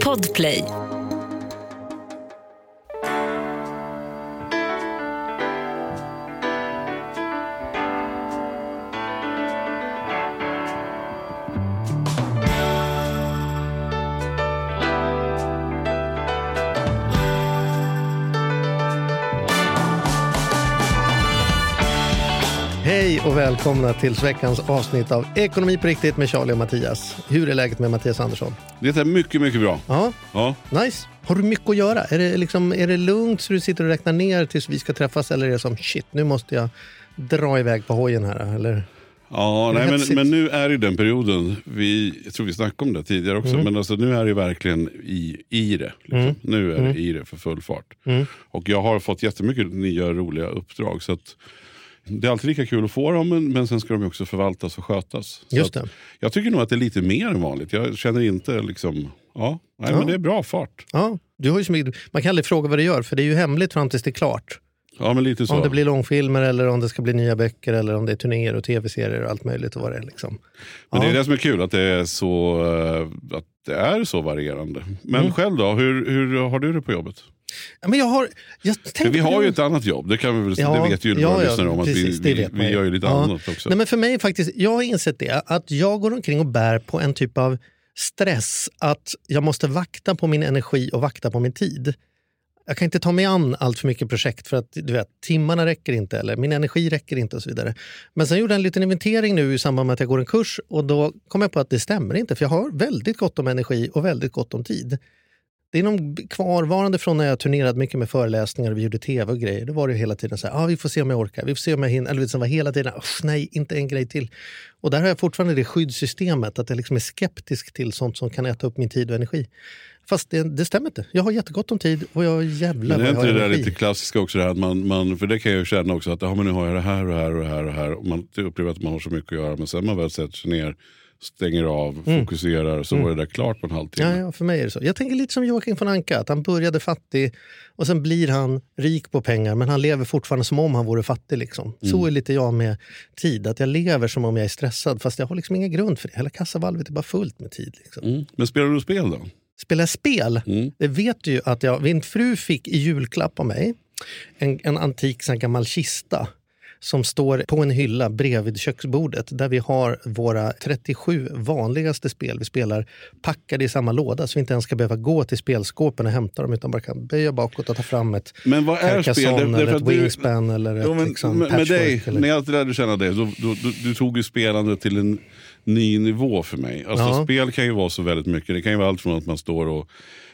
Podplay. Välkomna till veckans avsnitt av Ekonomi på riktigt med Charlie och Mattias. Hur är läget med Mattias Andersson? Det är mycket, mycket bra. Ja, Ja. nice. Har du mycket att göra? Är det, liksom, är det lugnt så du sitter och räknar ner tills vi ska träffas eller är det som shit, nu måste jag dra iväg på hojen här? Eller? Ja, nej, men, men nu är det den perioden, vi, jag tror vi snackade om det tidigare också, Mm. men alltså, nu är det verkligen i, i det. Liksom. Nu är det i det för full fart. Mm. Och jag har fått jättemycket nya roliga uppdrag. Så att, det är alltid lika kul att få dem, men, men sen ska de också förvaltas och skötas. Så Just att, jag tycker nog att det är lite mer än vanligt. Jag känner inte liksom, ja, nej, Ja. men det är bra fart. Ja, du har ju man kan aldrig fråga vad du gör för det är ju hemligt fram tills det är klart. Ja, men lite så. Om det blir långfilmer eller om det ska bli nya böcker eller om det är turnéer och tv-serier och allt möjligt. Och vad det är, liksom. Men det är Ja. det som är kul, att det är så, eh, att det är så varierande. Men Mm. själv då, hur, hur har du det på jobbet? Ja, Men jag har, jag tänkte vi har ju ett annat jobb, det, kan vi väl, Ja, det vet ju ja, ja, om. Att precis, vi, vi, vi gör ju lite Ja. annat också. Nej, men för mig faktiskt, jag har insett det, att jag går omkring och bär på en typ av stress att jag måste vakta på min energi och vakta på min tid. Jag kan inte ta mig an allt för mycket projekt för att du vet, timmarna räcker inte eller min energi räcker inte och så vidare. Men sen gjorde jag en liten inventering nu i samband med att jag går en kurs och då kom jag på att det stämmer inte för jag har väldigt gott om energi och väldigt gott om tid. Det är nog kvarvarande från när jag turnerade mycket med föreläsningar och vi gjorde tv och grejer. Då var det hela tiden så här, ah, vi får se om jag orkar, vi får se om jag hinner. Eller liksom var hela tiden, nej, inte en grej till. Och där har jag fortfarande det skyddssystemet, att jag liksom är skeptisk till sånt som kan äta upp min tid och energi. Fast det, det stämmer inte. Jag har jättegott om tid och jag jävlar Men är inte jag det där energi. lite klassiska också? Det här att man, man, för det kan jag ju känna också, att ja, men nu har jag det här och det här och det här. Och här och man upplever att man har så mycket att göra. Men sen man väl sätter sig ner, stänger av, fokuserar, så var det där klart på en halvtimme. Mm. Ja, ja, för mig är det så. Jag tänker lite som Joakim von Anka, att han började fattig och sen blir han rik på pengar men han lever fortfarande som om han vore fattig. Liksom. Mm. Så är lite jag med tid, att jag lever som om jag är stressad fast jag har liksom ingen grund för det. Hela kassavalvet är bara fullt med tid. Liksom. Mm. Men spelar du spel då? Spelar spel? Mm. Det vet du ju att jag, min fru fick i julklapp av mig en, en antik sån gammal kista som står på en hylla bredvid köksbordet där vi har våra 37 vanligaste spel vi spelar packade i samma låda så vi inte ens ska behöva gå till spelskåpen och hämta dem utan bara kan böja bakåt och ta fram ett Men vad är spel? Det- det eller ett att du- Wingspan eller ett Jo, men, liksom, med, med dig, eller... när jag lärde känna dig, då, då, du, du tog ju spelande till en ny nivå för mig. Alltså, Ja. Spel kan ju vara så väldigt mycket. Det kan ju vara allt från att man står och...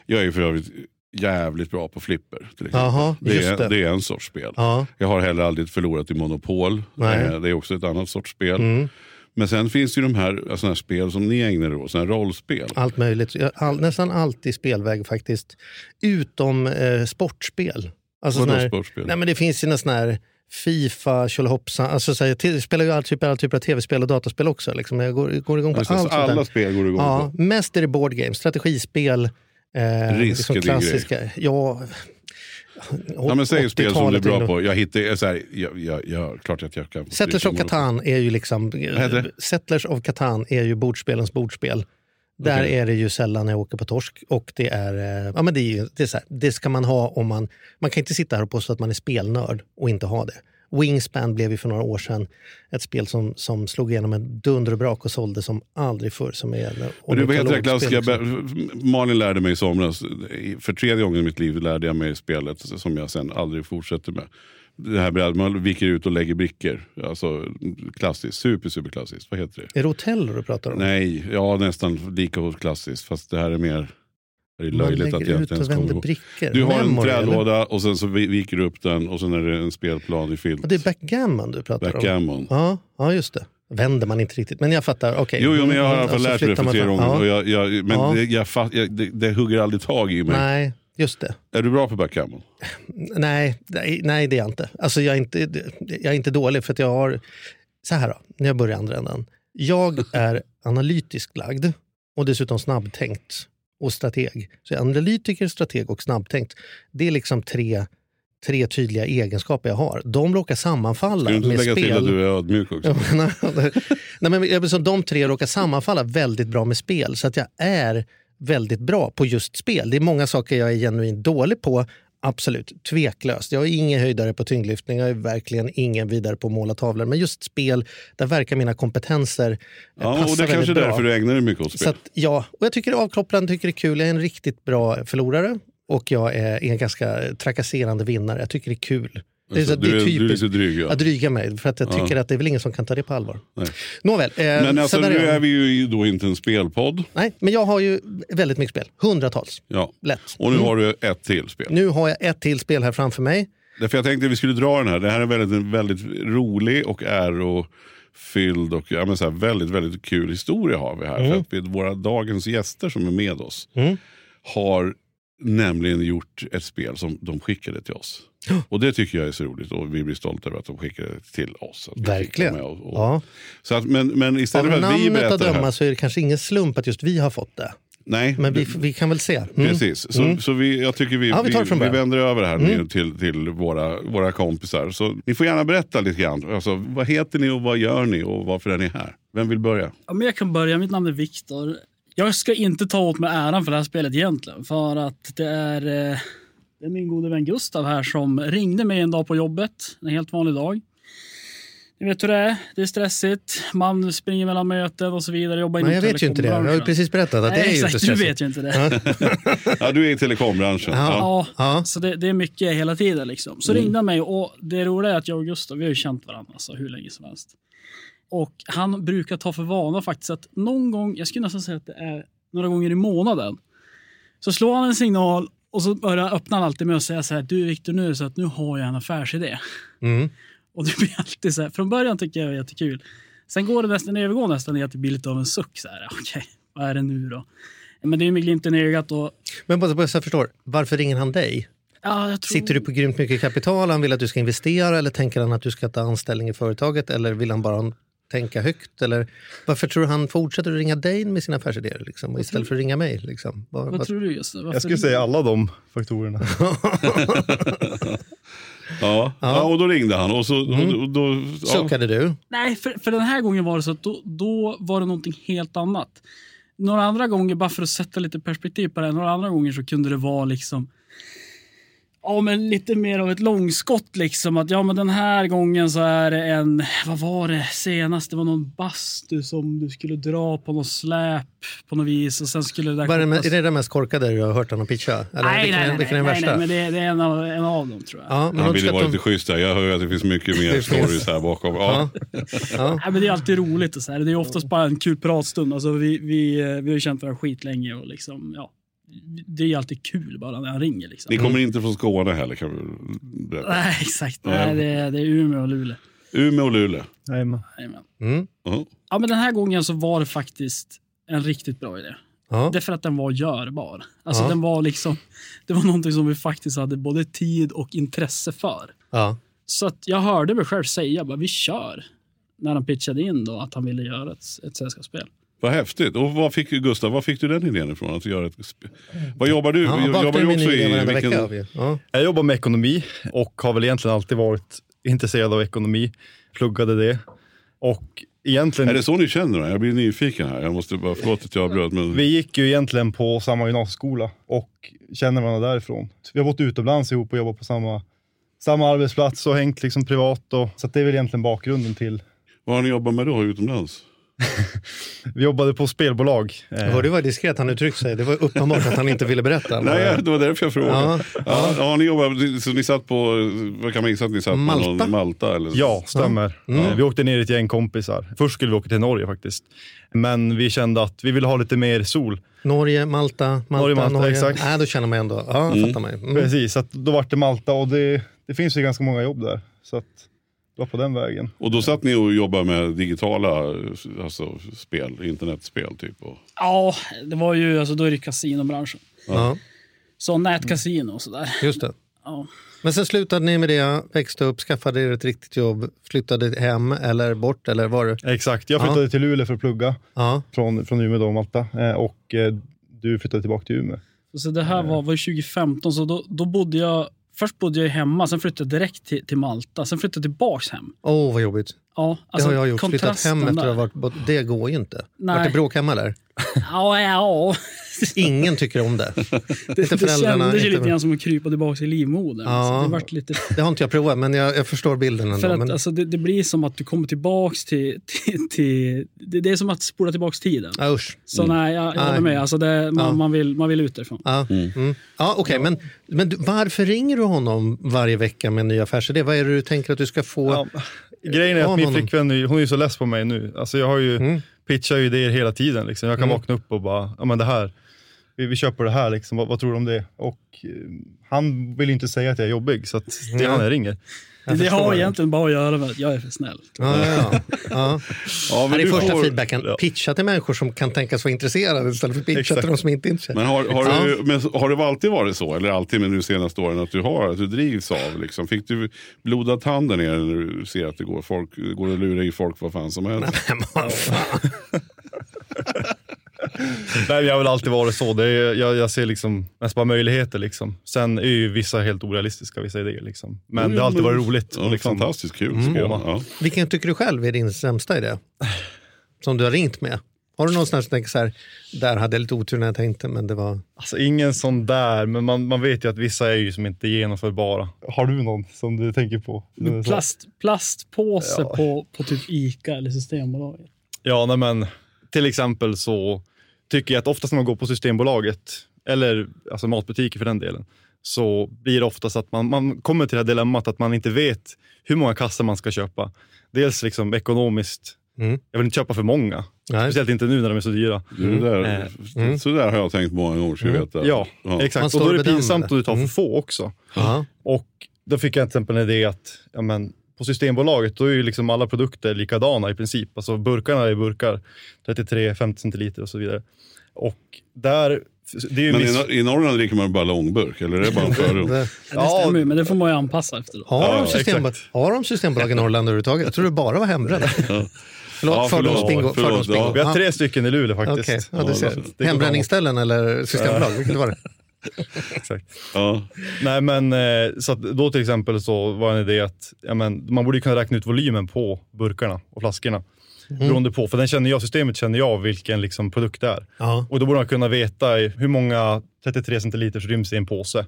Jag är för övrigt jävligt bra på flipper. Till exempel. Jaha, det, är, det. det är en sorts spel. Ja. Jag har heller aldrig förlorat i Monopol. Nej. Eh, Det är också ett annat sorts spel. Mm. Men sen finns det ju de här såna här spel som ni ägnar er åt, såna här rollspel. Allt möjligt. All, nästan alltid spelväg faktiskt. Utom eh, sportspel. Alltså Vadå sportspel? Nej, men det finns ju någon sån här Fifa, tjolahoppsan. Alltså, så här, jag spelar ju all typ, all typ av tv-spel och dataspel också. Liksom. Jag går, går igång på det, allt så sånt alla spel går du igång Ja, på. mest är det board games, strategispel. Eh, Risk är din klassiska. Ja, Ja, men säg spel som du är 80-talet bra på. Jag hittar, så här, jag, jag, jag, klart att jag kan. Settlers of Catan är ju liksom... Settlers of Catan är ju bordspelens bordspel. Där Okej. är det ju sällan jag åker på torsk. Och det är, eh, ja, men det, är ju, det, är så här, det ska man ha om man... Man kan inte sitta här och påstå att man är spelnörd och inte ha det. Wingspan blev ju för några år sedan ett spel som, som slog igenom en dunder och brak och sålde som aldrig förr. Som är, Men det var helt rätt klassiska. Malin lärde mig i somras, för tredje gången i mitt liv lärde jag mig spelet som jag sen aldrig fortsätter med. Det här att man viker ut och lägger brickor. Alltså klassiskt, super super klassiskt. Vad heter det? Är det Otello du pratar om? Nej, ja nästan lika klassiskt. Fast det här är mer det är löjligt att jag inte ens kommer ihåg. brickor. Du har en Memory, eller? och sen så vi- viker du upp den och sen är det en spelplan i filt. Och det är backgammon du pratar om? Backgammon. Ja, ja, just det. Vänder man inte riktigt. Men jag fattar. okej. Jo, jo, men jag har i alla fall lärt mig det för tre gånger. Ja. Och jag, jag, men Ja. det, jag, det, det hugger aldrig tag i mig. Nej, just det. Är du bra på backgammon? Nej, nej, det är jag inte. Alltså, jag, är inte jag är inte dålig för att jag har... Så här då, när jag börjar andra änden. Jag är analytiskt lagd och dessutom snabbtänkt och strateg. Så jag är analytiker, strateg och snabbtänkt. Det är liksom tre, tre tydliga egenskaper jag har. De råkar sammanfalla Ska du inte med lägga spel. till att du är ödmjuk också? Nej, men, de tre råkar sammanfalla väldigt bra med spel. Så att jag är väldigt bra på just spel. Det är många saker jag är genuint dålig på. Absolut, tveklöst. Jag är ingen höjdare på tyngdlyftning, jag är verkligen ingen vidare på att måla tavlor. Men just spel, där verkar mina kompetenser eh, Ja, passa och det är kanske är därför du ägnar dig mycket åt spel. att, ja, och jag tycker det är avkopplande, tycker det är kul. Jag är en riktigt bra förlorare och jag är en ganska trakasserande vinnare. Jag tycker det är kul. Det är, så, Alltså, det är du, är, du är typiskt lite dryg. Ja. att dryga mig, för att jag tycker att det är väl ingen som kan ta det på allvar. Nej. Nåväl. Eh, Men alltså, nu är jag- vi ju då inte en spelpodd. Nej, men jag har ju väldigt mycket spel. Hundratals. Ja. Lätt. Och nu har du ett till spel. Nu har jag ett till spel här framför mig. Därför jag tänkte att vi skulle dra den här. Det här är väldigt, väldigt rolig och ärofylld och ja, men så här, väldigt, väldigt kul historia har vi här. För att vi, våra dagens gäster som är med oss Mm. har nämligen gjort ett spel som de skickade till oss. Och det tycker jag är så roligt och vi blir stolta över att de skickade det till oss. Verkligen. Och, och, Ja. så att, men, men istället för att vi berättar det döma här. så är det kanske ingen slump att just vi har fått det. Nej, Men vi, det- vi kan väl se. Mm. Precis, så, så vi, jag tycker vi, Ja, vi tar det vi, vi vänder över här nu till, till våra, våra kompisar. Så ni får gärna berätta lite grann. Alltså, vad heter ni och vad gör ni och varför är ni här? Vem vill börja? Ja, men jag kan börja. Mitt namn är Viktor. Jag ska inte ta åt mig äran för det här spelet egentligen. För att det är, eh, det är min gode vän Gustav här som ringde mig en dag på jobbet. En helt vanlig dag. Ni vet hur det är. Det är stressigt. Man springer mellan möten och så vidare. Jobbar Nej, jag vet ju inte det. Jag har ju precis berättat att Nej, det är ju exakt, inte du stressigt. vet ju inte det. Ja, du är i telekombranschen. Ja. Ja, Ja. så det, det är mycket hela tiden. Liksom. Så ringde han mig och det roliga är att jag och Gustav vi har ju känt varandra alltså, hur länge som helst. Och han brukar ta för vana faktiskt att någon gång, jag skulle nästan säga att det är några gånger i månaden, så slår han en signal och så börjar öppnar han alltid med att säga så här, du Viktor nu så att nu har jag en affärsidé. Mm. Och det blir alltid så här, från början tycker jag det är jättekul. Sen går det nästan, det övergår nästan i att det blir lite av en suck. Så här, Okej, vad är det nu då? Men det är med glimten i ögat och Men bara, så jag förstår, varför ringer han dig? ja, tror... Sitter du på grymt mycket kapital? Han vill att du ska investera eller tänker han att du ska ta anställning i företaget? Eller vill han bara tänka högt? Eller varför tror du han fortsätter att ringa dig med sina affärsidéer liksom, istället för att ringa mig? Liksom? Vad, Vad vad, tror du? Varför Jag skulle säga alla de faktorerna. Ja. Ja. och då ringde han och så... Och, och då, ja. suckade du? Nej, för, för den här gången var det så att då, då var det någonting helt annat. Några andra gånger, bara för att sätta lite perspektiv på det, några andra gånger så kunde det vara liksom Ja, men lite mer av ett långskott liksom. Att ja, men den här gången så är det en, vad var det senast? Det var någon bastu som du skulle dra på något släp på något vis och sen skulle det där Vad är, det, kopplas- är det det mest korkade du har hört honom pitcha? Eller nej, vilken, nej, nej, vilken är den nej, värsta? nej, men det, det är en av, en av dem tror jag. Ja, men Han ville vara lite schysst där. Jag hör att det finns mycket mer stories här bakom. Ja. Ja. Ja. Nej, men det är alltid roligt. Och så här. Det är oftast bara en kul pratstund. Alltså, vi, vi, eh, vi har ju känt varandra skitlänge och liksom, ja, det är alltid kul bara när han ringer. Liksom. Ni kommer inte från Skåne heller kan vi berätta. Nej, exakt. Nej. Det, är, det är Umeå och Luleå. Umeå och Luleå. Jajamän. Mm. Ja. Ja, men den här gången så var det faktiskt en riktigt bra idé. Ja. Det är för att den var görbar. Alltså Ja. den var liksom, det var någonting som vi faktiskt hade både tid och intresse för. Så att jag hörde mig själv säga bara vi kör. När han pitchade in då att han ville göra ett, ett sällskapsspel. Vad häftigt. Och vad fick, Gustav, var fick du den idén ifrån? Att göra ett vad jobbar du? Ja, jobbar du också i... Vilken, vecka. Ja. Jag jobbar med ekonomi och har väl egentligen alltid varit intresserad av ekonomi. Pluggade det. Och egentligen, är det så ni känner då? Jag blir nyfiken här. Jag måste bara, förlåt att jag avbröt. Men... vi gick ju egentligen på samma gymnasieskola och känner varandra därifrån. Vi har bott utomlands ihop och jobbat på samma, samma arbetsplats och hängt liksom privat. Och, så att det är väl egentligen bakgrunden till. Vad har ni jobbat med då utomlands? Vi jobbade på spelbolag. Eh, hörde vad diskret han uttryckte sig. Det var uppenbart att han inte ville berätta. Nej, det var därför jag frågade. Ja, Ja, ja. ni jobbat, så ni satt på, vad kan man gissa att ni satt Malta. på? Någon, Malta eller? Ja, stämmer. Mm. Eh, Vi åkte ner ett gäng kompisar. Först skulle vi åka till Norge faktiskt. Men vi kände att vi ville ha lite mer sol. Norge, Malta, Malta, Norge, Norge. Malta, exakt. Nej, då känner man ändå. Ja, jag fattar mig. Mm. Precis, så att då var det Malta och det, det finns ju ganska många jobb där. Så att var på den vägen. Och då satt ni och jobbade med digitala alltså, spel, internetspel typ? Och... Ja, det var ju, alltså då är det kasinobranschen. Ja, Så nätkasino och sådär. just det. Ja. Men sen slutade ni med det, växte upp, skaffade er ett riktigt jobb, flyttade hem eller bort eller var det? Exakt, jag flyttade till Luleå för att plugga Ja, från, från Umeå då, och Malta. Eh, och eh, du flyttade tillbaka till Umeå. Så det här var, var ju 2015, så då, då bodde jag... Först bodde jag hemma, sen flyttade jag direkt till, till Malta. Sen flyttade jag tillbaks hem. åh vad jobbigt. Ja, Det alltså har jag gjort, flyttat hem efter att där. ha varit. Det går ju inte. Nej. Vart det bråk hemma eller? Ja, ja. Ingen tycker om det. Det, Inte det kändes ju inte- lite grann som att krypa tillbaka i livmodern. Ja. Alltså, det, vart lite, Det har inte jag provat, men jag, jag förstår bilden ändå. för att, men, alltså, det, det blir som att du kommer tillbaks till... till, till det, det är som att spola tillbaks tiden. ja, usch. Så nej, jag, jag håller med. Alltså, det, man, Ja. man, vill, man vill ut därifrån. Ja, mm. ja, okej, men, men du, varför ringer du honom varje vecka med en ny affärsidé? Vad är det du tänker att du ska få? Ja, grejen är Ja, att min flickvän är ju- hon är så less på mig nu. Alltså jag har ju, Mm. Pitchar ju idéer hela tiden. Liksom. Jag kan vakna upp och bara, ja men det här, vi, vi köper det här, liksom. vad, vad tror du om det? Och eh, han vill ju inte säga att jag är jobbig, så att det är Mm. han jag ringer. Jag Det har det. egentligen bara att göra med att jag är för snäll. Ja, ja, ja. ja. Ja, men Här är första får- feedbacken. ja. Pitcha till människor som kan tänkas vara intresserade istället för pitcha Exakt. till de som inte är intresserade. Men har, har, Ja. du, men har det alltid varit så, eller alltid med nu senaste åren, att du har, att du drivs av? Liksom? Fick du blodad tand där nere när du ser att det går, folk, går att lura i folk vad fan som helst? Men vad fan. Nej, jag har väl alltid varit så. Det är, jag, jag ser liksom mest bara möjligheter. Liksom. Sen är ju vissa helt orealistiska, vissa idéer. Liksom. Men Jo, det har alltid varit roligt. Ja, liksom. Fantastiskt kul Mm. Ja. Vilken tycker du själv är din sämsta idé? Som du har ringt med? Har du någonstans som tänker så här, där hade jag lite otur när jag tänkte, men det var... Alltså, ingen sån där, men man, man vet ju att vissa är ju som inte genomförbara. Har du någon som du tänker på? Plast, plastpåse Ja. på, på typ Ica eller Systembolaget. Ja, nej, men till exempel så tycker jag att oftast när man går på Systembolaget, eller alltså matbutiker för den delen, så blir det oftast att man, man kommer till det här dilemmat att man inte vet hur många kassar man ska köpa. Dels liksom ekonomiskt, Mm. jag vill inte köpa för många. Nej. Speciellt inte nu när de är så dyra. Du, det där, mm. Så där har jag tänkt många gånger, du veta. Ja, Man exakt. Och då är det pinsamt att du tar Mm. för få också. Ja. Och då fick jag till exempel en idé att ja, men, på Systembolaget då är ju liksom alla produkter likadana i princip. Alltså burkarna är burkar, 33, 50 centiliter och så vidare. Och där, det är ju Men miss... i, i Norrland dricker man bara långburk, eller är det bara en fördom? Det- Ja, det Ja. stämmer ju, men det får man ju anpassa efter. Då. Har, Ja, de ja, systembolag, har de systembolag i Norrland överhuvudtaget? Jag tror det bara var. Förlåt, Ja, förlåt, fördomsbingo. förlåt, fördomsbingo. ja. Vi har Ja, tre stycken i Luleå faktiskt. Okej, ja, Ja, Hembränningsställen eller systembolag, vilket var det? Exakt. Ja. Nej, men eh, så att då till exempel så var en idé att ja, men, man borde kunna räkna ut volymen på burkarna och flaskorna. Mm. Beroende på, för den känner jag, systemet känner jag vilken liksom, produkt det är. Ja. Och då borde man kunna veta hur många 33 centiliter ryms i en påse.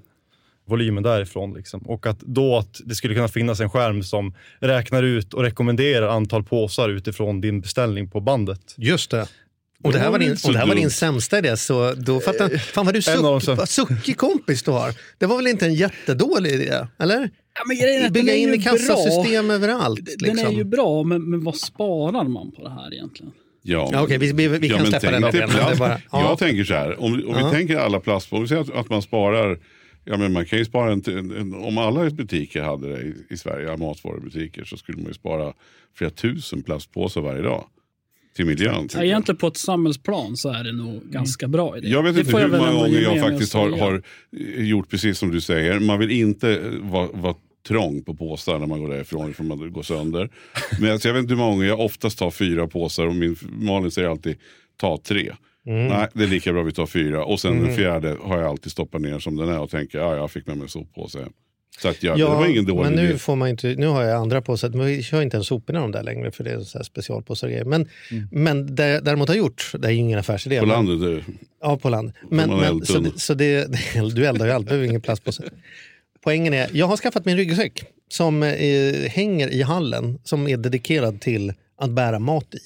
Volymen därifrån. Liksom. Och att då att det skulle kunna finnas en skärm som räknar ut och rekommenderar antal påsar utifrån din beställning på bandet. Just det. Och det här var din, Så och det här var din sämsta idé, så då fattar jag. Fan vad du suck, suckig kompis du har. Det var väl inte en jättedålig idé? Eller? Ja, men grejen Bygga in i kassasystem bra. överallt. Den är Liksom. ju bra, men, men vad sparar man på det här egentligen? Ja, Ja, okej, vi, vi, vi kan men släppa den plast. bara, ja. Jag tänker så här, om, om Ja. vi tänker alla plastpåsar, om vi säger att, att man sparar, ja men man kan ju spara en, en, en om alla butiker hade det i, i Sverige, matvarubutiker, så skulle man ju spara flera tusen plastpåsar varje dag. Till miljön. Ja, egentligen på ett samhällsplan så är det nog ganska bra idé. Jag vet Det inte får hur väl många gånger ge jag faktiskt har, har eh, gjort precis som du säger. Man vill inte eh, vara, vara trång på påsar när man går därifrån för man går sönder. Men alltså, jag vet inte hur många gånger jag oftast tar fyra påsar och min Malin säger alltid ta tre. Mm. Nej, det är lika bra vi tar fyra. Och sen den fjärde har jag alltid stoppat ner som den är och tänker ja, jag fick med mig soppåse hem. Så att jag, det var ingen dålig men nu, idé. får man inte, nu har jag andra påsar, men vi kör inte ens soporna de där längre för det är så här specialpåsar och grejer. Men, men det jag däremot har gjort, det är ju ingen affärsidé. På men- landet, det, Ja, på land. Men, men, så, det, så det, du eldar ju allt, behöver ingen plastpåse. Poängen är, jag har skaffat mig en ryggsäck som eh, hänger i hallen som är dedikerad till att bära mat i.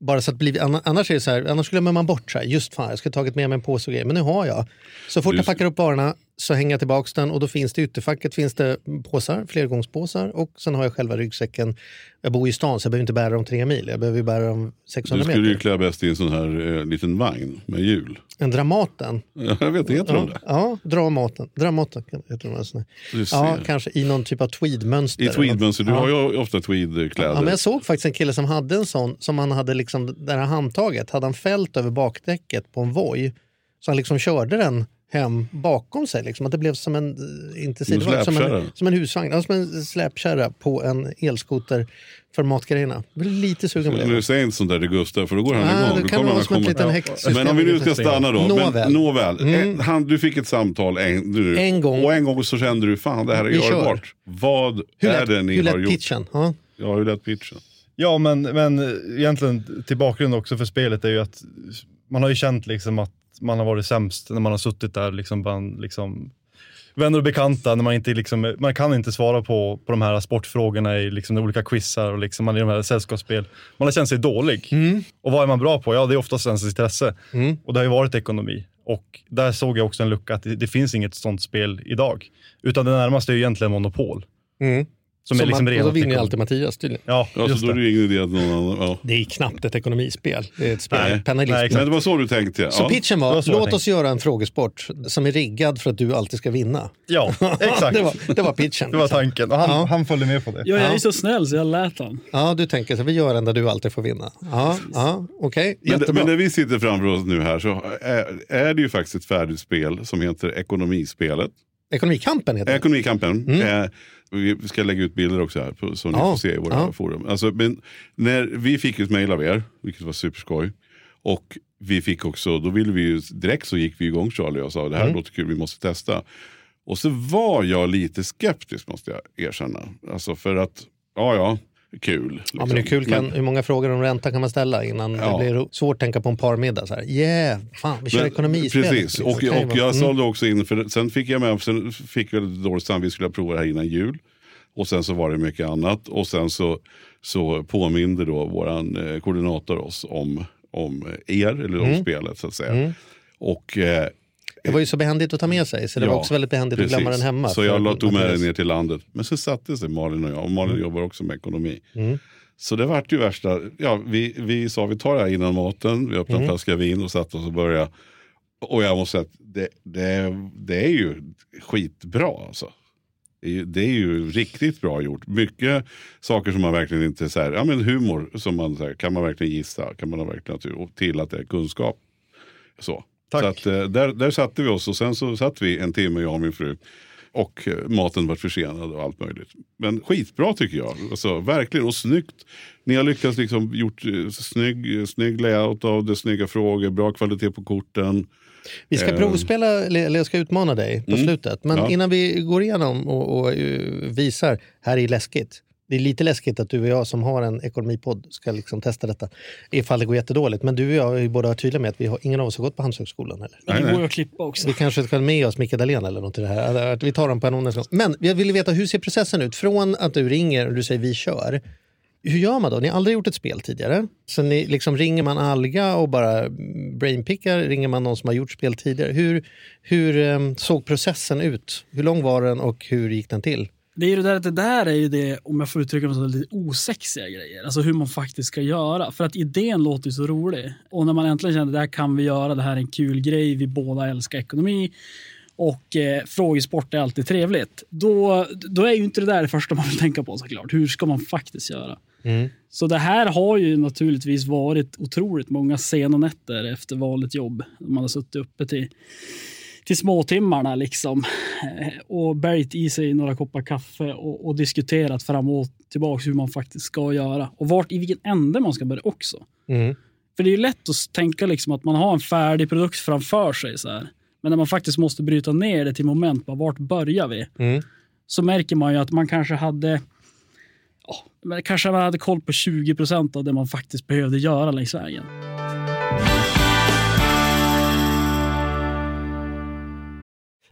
Bara så att bli, anna- annars är det så här, annars glömmer man bort så här, just fan jag skulle tagit med mig en påse och grejer. Men nu har jag. Så fort jag packar upp varorna så hänger jag tillbaka den och då finns det i ytterfacket finns det påsar, flergångspåsar och sen har jag själva ryggsäcken. Jag bor i stan så jag behöver inte bära dem tre mil, jag behöver bära dem du 600 skulle ju meter. klä bäst i en sån här eh, liten vagn med hjul. En Dramaten. Jag vet, heter de det? ja Dramaten. Dramaten heter de. Alltså. Du. Ja, kanske i någon typ av tweedmönster. I tweedmönster, du ja. har ju ofta tweedkläder. Ja, men jag såg faktiskt en kille som hade en sån, som han hade liksom, det här handtaget, hade han fält över bakdäcket på en Voi. Så han liksom körde den hem bakom sig. Liksom, att det blev som en, eh, inte Som en sidovagn, som en, som en husvagn, ja, som en släpkärra på en elskoter för matgrejerna. Lite sugen på det. säger inte sånt där till Gustav för då går han Nej, igång. det kan kommer vara han som ett komma- liten häxsystem. Men om vi nu ska stanna då. Nåväl. Men, nåväl. Mm. Eh, Han, du fick ett samtal en, du, En gång. och en gång så kände du fan det här är görbart. Vad Hur är lät, det ni hur har lät gjort? pitchen? Ja. Ja, hur lät pitchen? Ja, men, men egentligen till bakgrund också för spelet är ju att man har ju känt liksom att man har varit sämst när man har suttit där liksom bland liksom, vänner och bekanta. När man, inte liksom, man kan inte svara på, på de här sportfrågorna i liksom, de olika quizar och liksom, man är i de här sällskapsspel. Man har känt sig dålig. Och vad är man bra på? Ja, det är oftast ens intresse. Och det har ju varit ekonomi. Och där såg jag också en lucka att det, det finns inget sånt spel idag. Utan det närmaste är ju egentligen monopol. Mm. Som, är Som liksom man, och då vinner alltid Mattias tydligen. Ja, Ja, så då är det. ingen idé att någon annan... Ja. Det är knappt ett ekonomispel. Det är ett spel. Nej. Nej. Men det var så du tänkte ja. Så pitchen var, var så låt oss göra en frågesport som är riggad för att du alltid ska vinna. Ja, exakt. det, var, det var pitchen. Det var tanken. Och han, Ja. han följde med på det. Ja, jag är så snäll så jag lät han. Ja, du tänker så vi gör en där du alltid får vinna. Ja, ja okej. Men, Jättebra. men när vi sitter framför oss nu här så är, är det ju faktiskt ett färdigt spel som heter Ekonomispelet. Ekonomikampen heter det. Ekonomikampen. Eh, vi ska lägga ut bilder också här på, som ni får se i våra ja. forum. Alltså, men när vi fick ett mejl av er, vilket var superskoj. Och vi fick också, då ville vi ju, direkt så gick vi igång Charlie och sa det här Mm. låter kul, vi måste testa. Och så var jag lite skeptisk måste jag erkänna. Alltså för att, ja ja, kul. Ja, men hur, liksom. kul kan, Men- hur många frågor om ränta kan man ställa innan Ja. det blir svårt att tänka på en parmiddag? Så här. Yeah, fan, vi kör Men- ekonomispel. Precis, och, och va? jag Mm. sålde också in, för sen fick jag med, sen fick jag dåligt samvete, vi skulle prova det här innan jul. Och sen så var det mycket annat. Och sen så, så påminde då våran eh, koordinator oss om, om er, eller om Mm. spelet så att säga. Och eh, Det var ju så behändigt att ta med sig, så det var Ja, också väldigt behändigt att glömma precis. den hemma. Så jag tog med den ner till landet. Men så satte sig Malin och jag, och Malin jobbar också med ekonomi. Mm. Så det vart ju värsta, ja, vi, vi sa vi tar det här innan maten, vi öppnade Mm. en flaska vin och satte oss och började. Och jag måste säga att det, det, det är ju skitbra alltså. Det är, ju, det är ju riktigt bra gjort. Mycket saker som man verkligen inte, så här, ja men humor, som man, så här, kan man verkligen gissa, kan man verkligen, till att det är kunskap. Så. Tack. Så att, eh, där, där satte vi oss och sen så satt vi en timme, jag och min fru. Och eh, maten var försenad och allt möjligt. Men skitbra tycker jag. Alltså, verkligen, och snyggt. Ni har lyckats liksom gjort eh, snygg, snygg layout av det, snygga frågor, bra kvalitet på korten. Vi ska provspela, eller jag ska utmana dig på Mm. slutet. Men Ja. innan vi går igenom och, och visar, här är läskigt. Det är lite läskigt att du och jag som har en ekonomipodd ska liksom testa detta. Ifall det går jättedåligt. Men du och jag är ju båda tydliga med att vi har, ingen av oss har gått på Handelshögskolan. Eller? Men Nej, det går ju att klippa också. Vi kanske ska med oss Micke Dahlén eller något i det här. Att Vi tar dem på en gång. Men jag vill veta, hur ser processen ut? Från att du ringer och du säger vi kör. Hur gör man då? Ni har aldrig gjort ett spel tidigare. Så ni, liksom, ringer man Alga och bara brainpickar? Ringer man någon som har gjort spel tidigare? Hur, hur eh, såg processen ut? Hur lång var den och hur gick den till? Det är ju det där, att det där är ju det, om jag får uttrycka mig så, lite osexiga grejer. Alltså hur man faktiskt ska göra. För att idén låter ju så rolig. Och när man äntligen känner att det här kan vi göra, det här är en kul grej, vi båda älskar ekonomi och eh, frågesport är alltid trevligt. Då, då är ju inte det där det första man vill tänka på såklart. Hur ska man faktiskt göra? Så det här har ju naturligtvis varit otroligt många sena nätter efter vanligt jobb. Man har suttit uppe till, till småtimmarna liksom. Eh, och bergt i sig några koppar kaffe och, och diskuterat fram och tillbaka hur man faktiskt ska göra. Och vart, i vilken ände man ska börja också. Mm. För det är lätt att tänka liksom att man har en färdig produkt framför sig. Så här. Men när man faktiskt måste bryta ner det till moment, bara, vart börjar vi? Mm. Så märker man ju att man kanske hade men kanske man hade koll på 20 procent av det man faktiskt behövde göra längs vägen.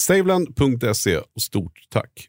saveland.se och stort tack.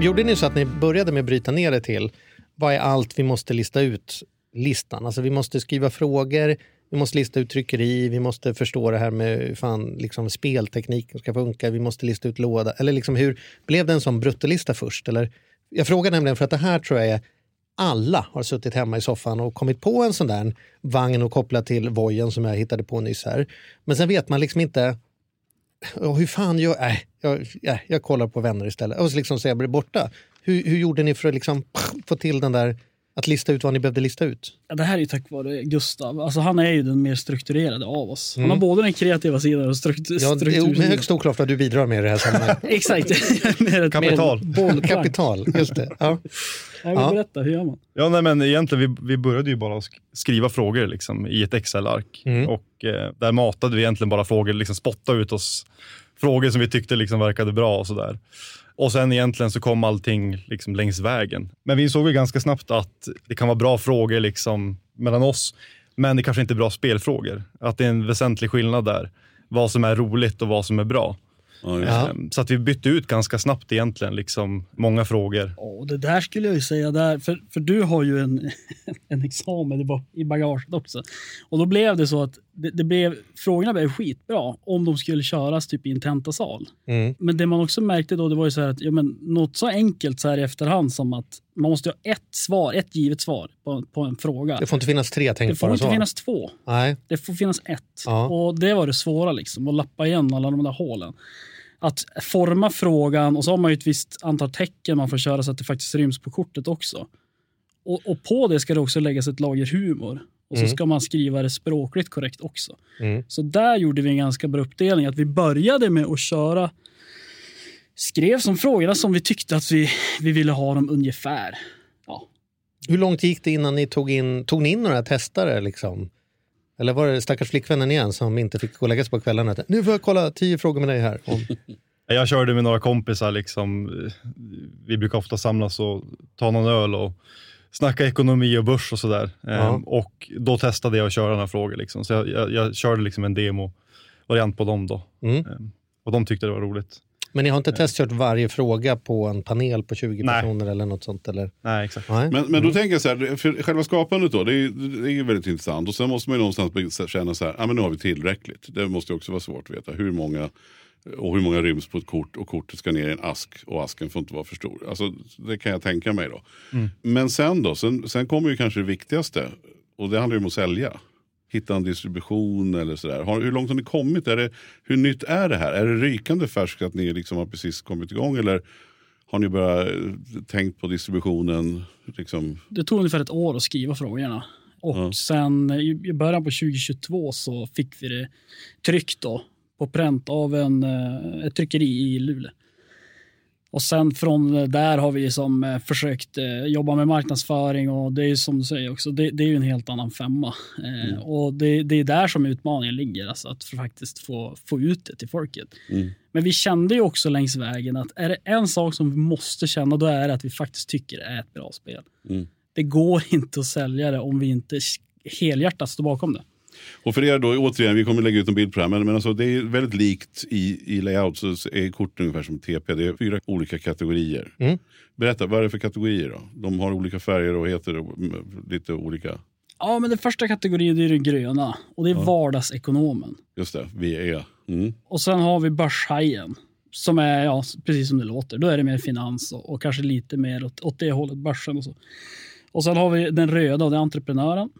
Gjorde ni så att ni började med att bryta ner det till vad är allt vi måste lista ut listan? Alltså vi måste skriva frågor, vi måste lista ut tryckeri, vi måste förstå det här med hur fan, liksom, speltekniken ska funka, vi måste lista ut låda. Eller liksom hur blev det en sån bruttolista först? Eller, jag frågar nämligen för att det här tror jag är alla har suttit hemma i soffan och kommit på en sån där vagn och kopplat till vojen som jag hittade på nyss här. Men sen vet man liksom inte hur fan gör... Äh, jag, jag, jag kollar på vänner istället. Och så liksom så jag blir borta. Hur, hur gjorde ni för att liksom få till den där... Att lista ut vad ni behövde lista ut? Ja, det här är ju tack vare Gustav. Alltså, han är ju den mer strukturerade av oss. Han Mm. har både den kreativa sidan och struktur, Ja, det är struktursidan. högst oklart vad du bidrar med i det här sammanhanget. Exakt. mer Kapital. Kapital, just det. Ja. Jag vill Ja. berätta, hur gör man? Ja, nej, men egentligen, vi, vi började ju bara sk- skriva frågor liksom, i ett Excel-ark. Mm. Och eh, där matade vi egentligen bara frågor, liksom spotta ut oss frågor som vi tyckte liksom verkade bra och sådär. Och sen egentligen så kom allting liksom längs vägen. Men vi insåg ju ganska snabbt att det kan vara bra frågor liksom mellan oss, men det kanske inte är bra spelfrågor. Att det är en väsentlig skillnad där. Vad som är roligt och vad som är bra. Ja, Så att vi bytte ut ganska snabbt egentligen, liksom många frågor. Ja, det där skulle jag ju säga där, för, för du har ju en, en examen i bagaget också. Och då blev det så att det, det blev, frågorna blev skitbra om de skulle köras typ i en tentasal. Mm. Men det man också märkte då, det var ju så här att ja, men, något så enkelt så här i efterhand som att man måste ha ett svar, ett givet svar på, på en fråga. Det får inte finnas tre Det får tänkbara inte svar. finnas två. Nej. Det får finnas ett. Ja. Och det var det svåra, liksom, att lappa igen alla de där hålen. Att forma frågan och så har man ju ett visst antal tecken man får köra så att det faktiskt ryms på kortet också. Och, och på det ska det också läggas ett lager humor. Och så Mm. ska man skriva det språkligt korrekt också. Mm. Så där gjorde vi en ganska bra uppdelning. Att vi började med att köra, skrev som frågorna som vi tyckte att vi, vi ville ha dem ungefär. Ja, Hur långt gick det innan ni tog in, tog ni in några testare? Liksom? Eller var det stackars flickvännen igen som inte fick gå och lägga sig på kvällarna? Nu får jag kolla tio frågor med dig här. Om, Jag körde med några kompisar. Liksom. Vi brukar ofta samlas och ta någon öl och snacka ekonomi och börs och sådär. Ja. Ehm, och då testade jag att köra några frågor. Liksom. Så jag, jag, jag körde liksom en demo-variant på dem då. Mm. Ehm, och de tyckte det var roligt. Men ni har inte testkört varje fråga på en panel på 20 Nej. personer eller något sånt? Eller? Nej, exakt. Nej. Men, men då tänker jag så här, för själva skapandet då, det är, det är väldigt intressant. Och sen måste man ju någonstans känna så här, ja men nu har vi tillräckligt. Det måste ju också vara svårt att veta hur många och hur många ryms på ett kort och kortet ska ner i en ask och asken får inte vara för stor. Alltså, det kan jag tänka mig då. Men sen då, sen, sen kommer ju kanske det viktigaste och det handlar ju om att sälja. Hitta en distribution eller sådär. Har, hur långt har ni kommit? Är det, hur nytt är det här? Är det rykande färskt att ni liksom har precis kommit igång? Eller har ni bara eh, tänkt på distributionen? Liksom, det tog ungefär ett år att skriva frågorna. Och Ja. sen i i början på 2022 så fick vi det tryckt då, på pränt av en, eh, ett tryckeri i Luleå. Och sen från där har vi som eh, försökt eh, jobba med marknadsföring och det är som du säger också, det, det är ju en helt annan femma. Eh, Och det, det är där som utmaningen ligger, alltså att faktiskt få, få ut det till folket. Mm. Men vi kände ju också längs vägen att är det en sak som vi måste känna, då är det att vi faktiskt tycker det är ett bra spel. Mm. Det går inte att sälja det om vi inte helhjärtat står bakom det. Och för er då, återigen, vi kommer lägga ut en bild på det här, men, men alltså, det är väldigt likt i, i layout så är korten ungefär som TP. Det är fyra olika kategorier. Mm. Berätta, vad är det för kategorier då? De har olika färger och heter mm, lite olika. Ja, men den första kategorin det är den gröna och det är vardagsekonomen. Just det, VE. Mm. Och sen har vi börshajen som är ja, precis som det låter. Då är det mer finans och, och kanske lite mer åt, åt det hållet, börsen och så. Och sen har vi den röda och det är entreprenören.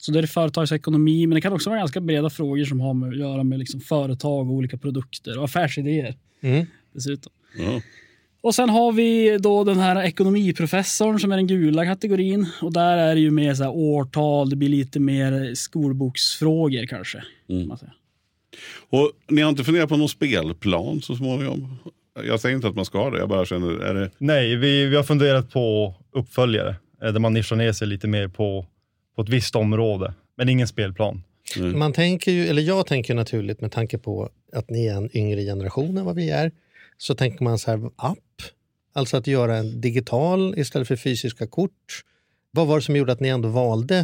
Så det är företagsekonomi, men det kan också vara ganska breda frågor som har med att göra med liksom företag och olika produkter och affärsidéer Mm. dessutom. Ja. Och sen har vi då den här ekonomiprofessorn som är den gula kategorin. Och där är det ju mer så här årtal, det blir lite mer skolboksfrågor kanske. kan Mm. Och ni har inte funderat på någon spelplan så småningom? Jag säger inte att man ska ha det, jag bara känner, är det... Nej, vi, vi har funderat på uppföljare eh, där man nischar ner sig lite mer på, på ett visst område, men ingen spelplan. Man tänker ju, eller jag tänker naturligt med tanke på att ni är en yngre generation än vad vi är, så tänker man så här app, alltså att göra en digital istället för fysiska kort. Vad var det som gjorde att ni ändå valde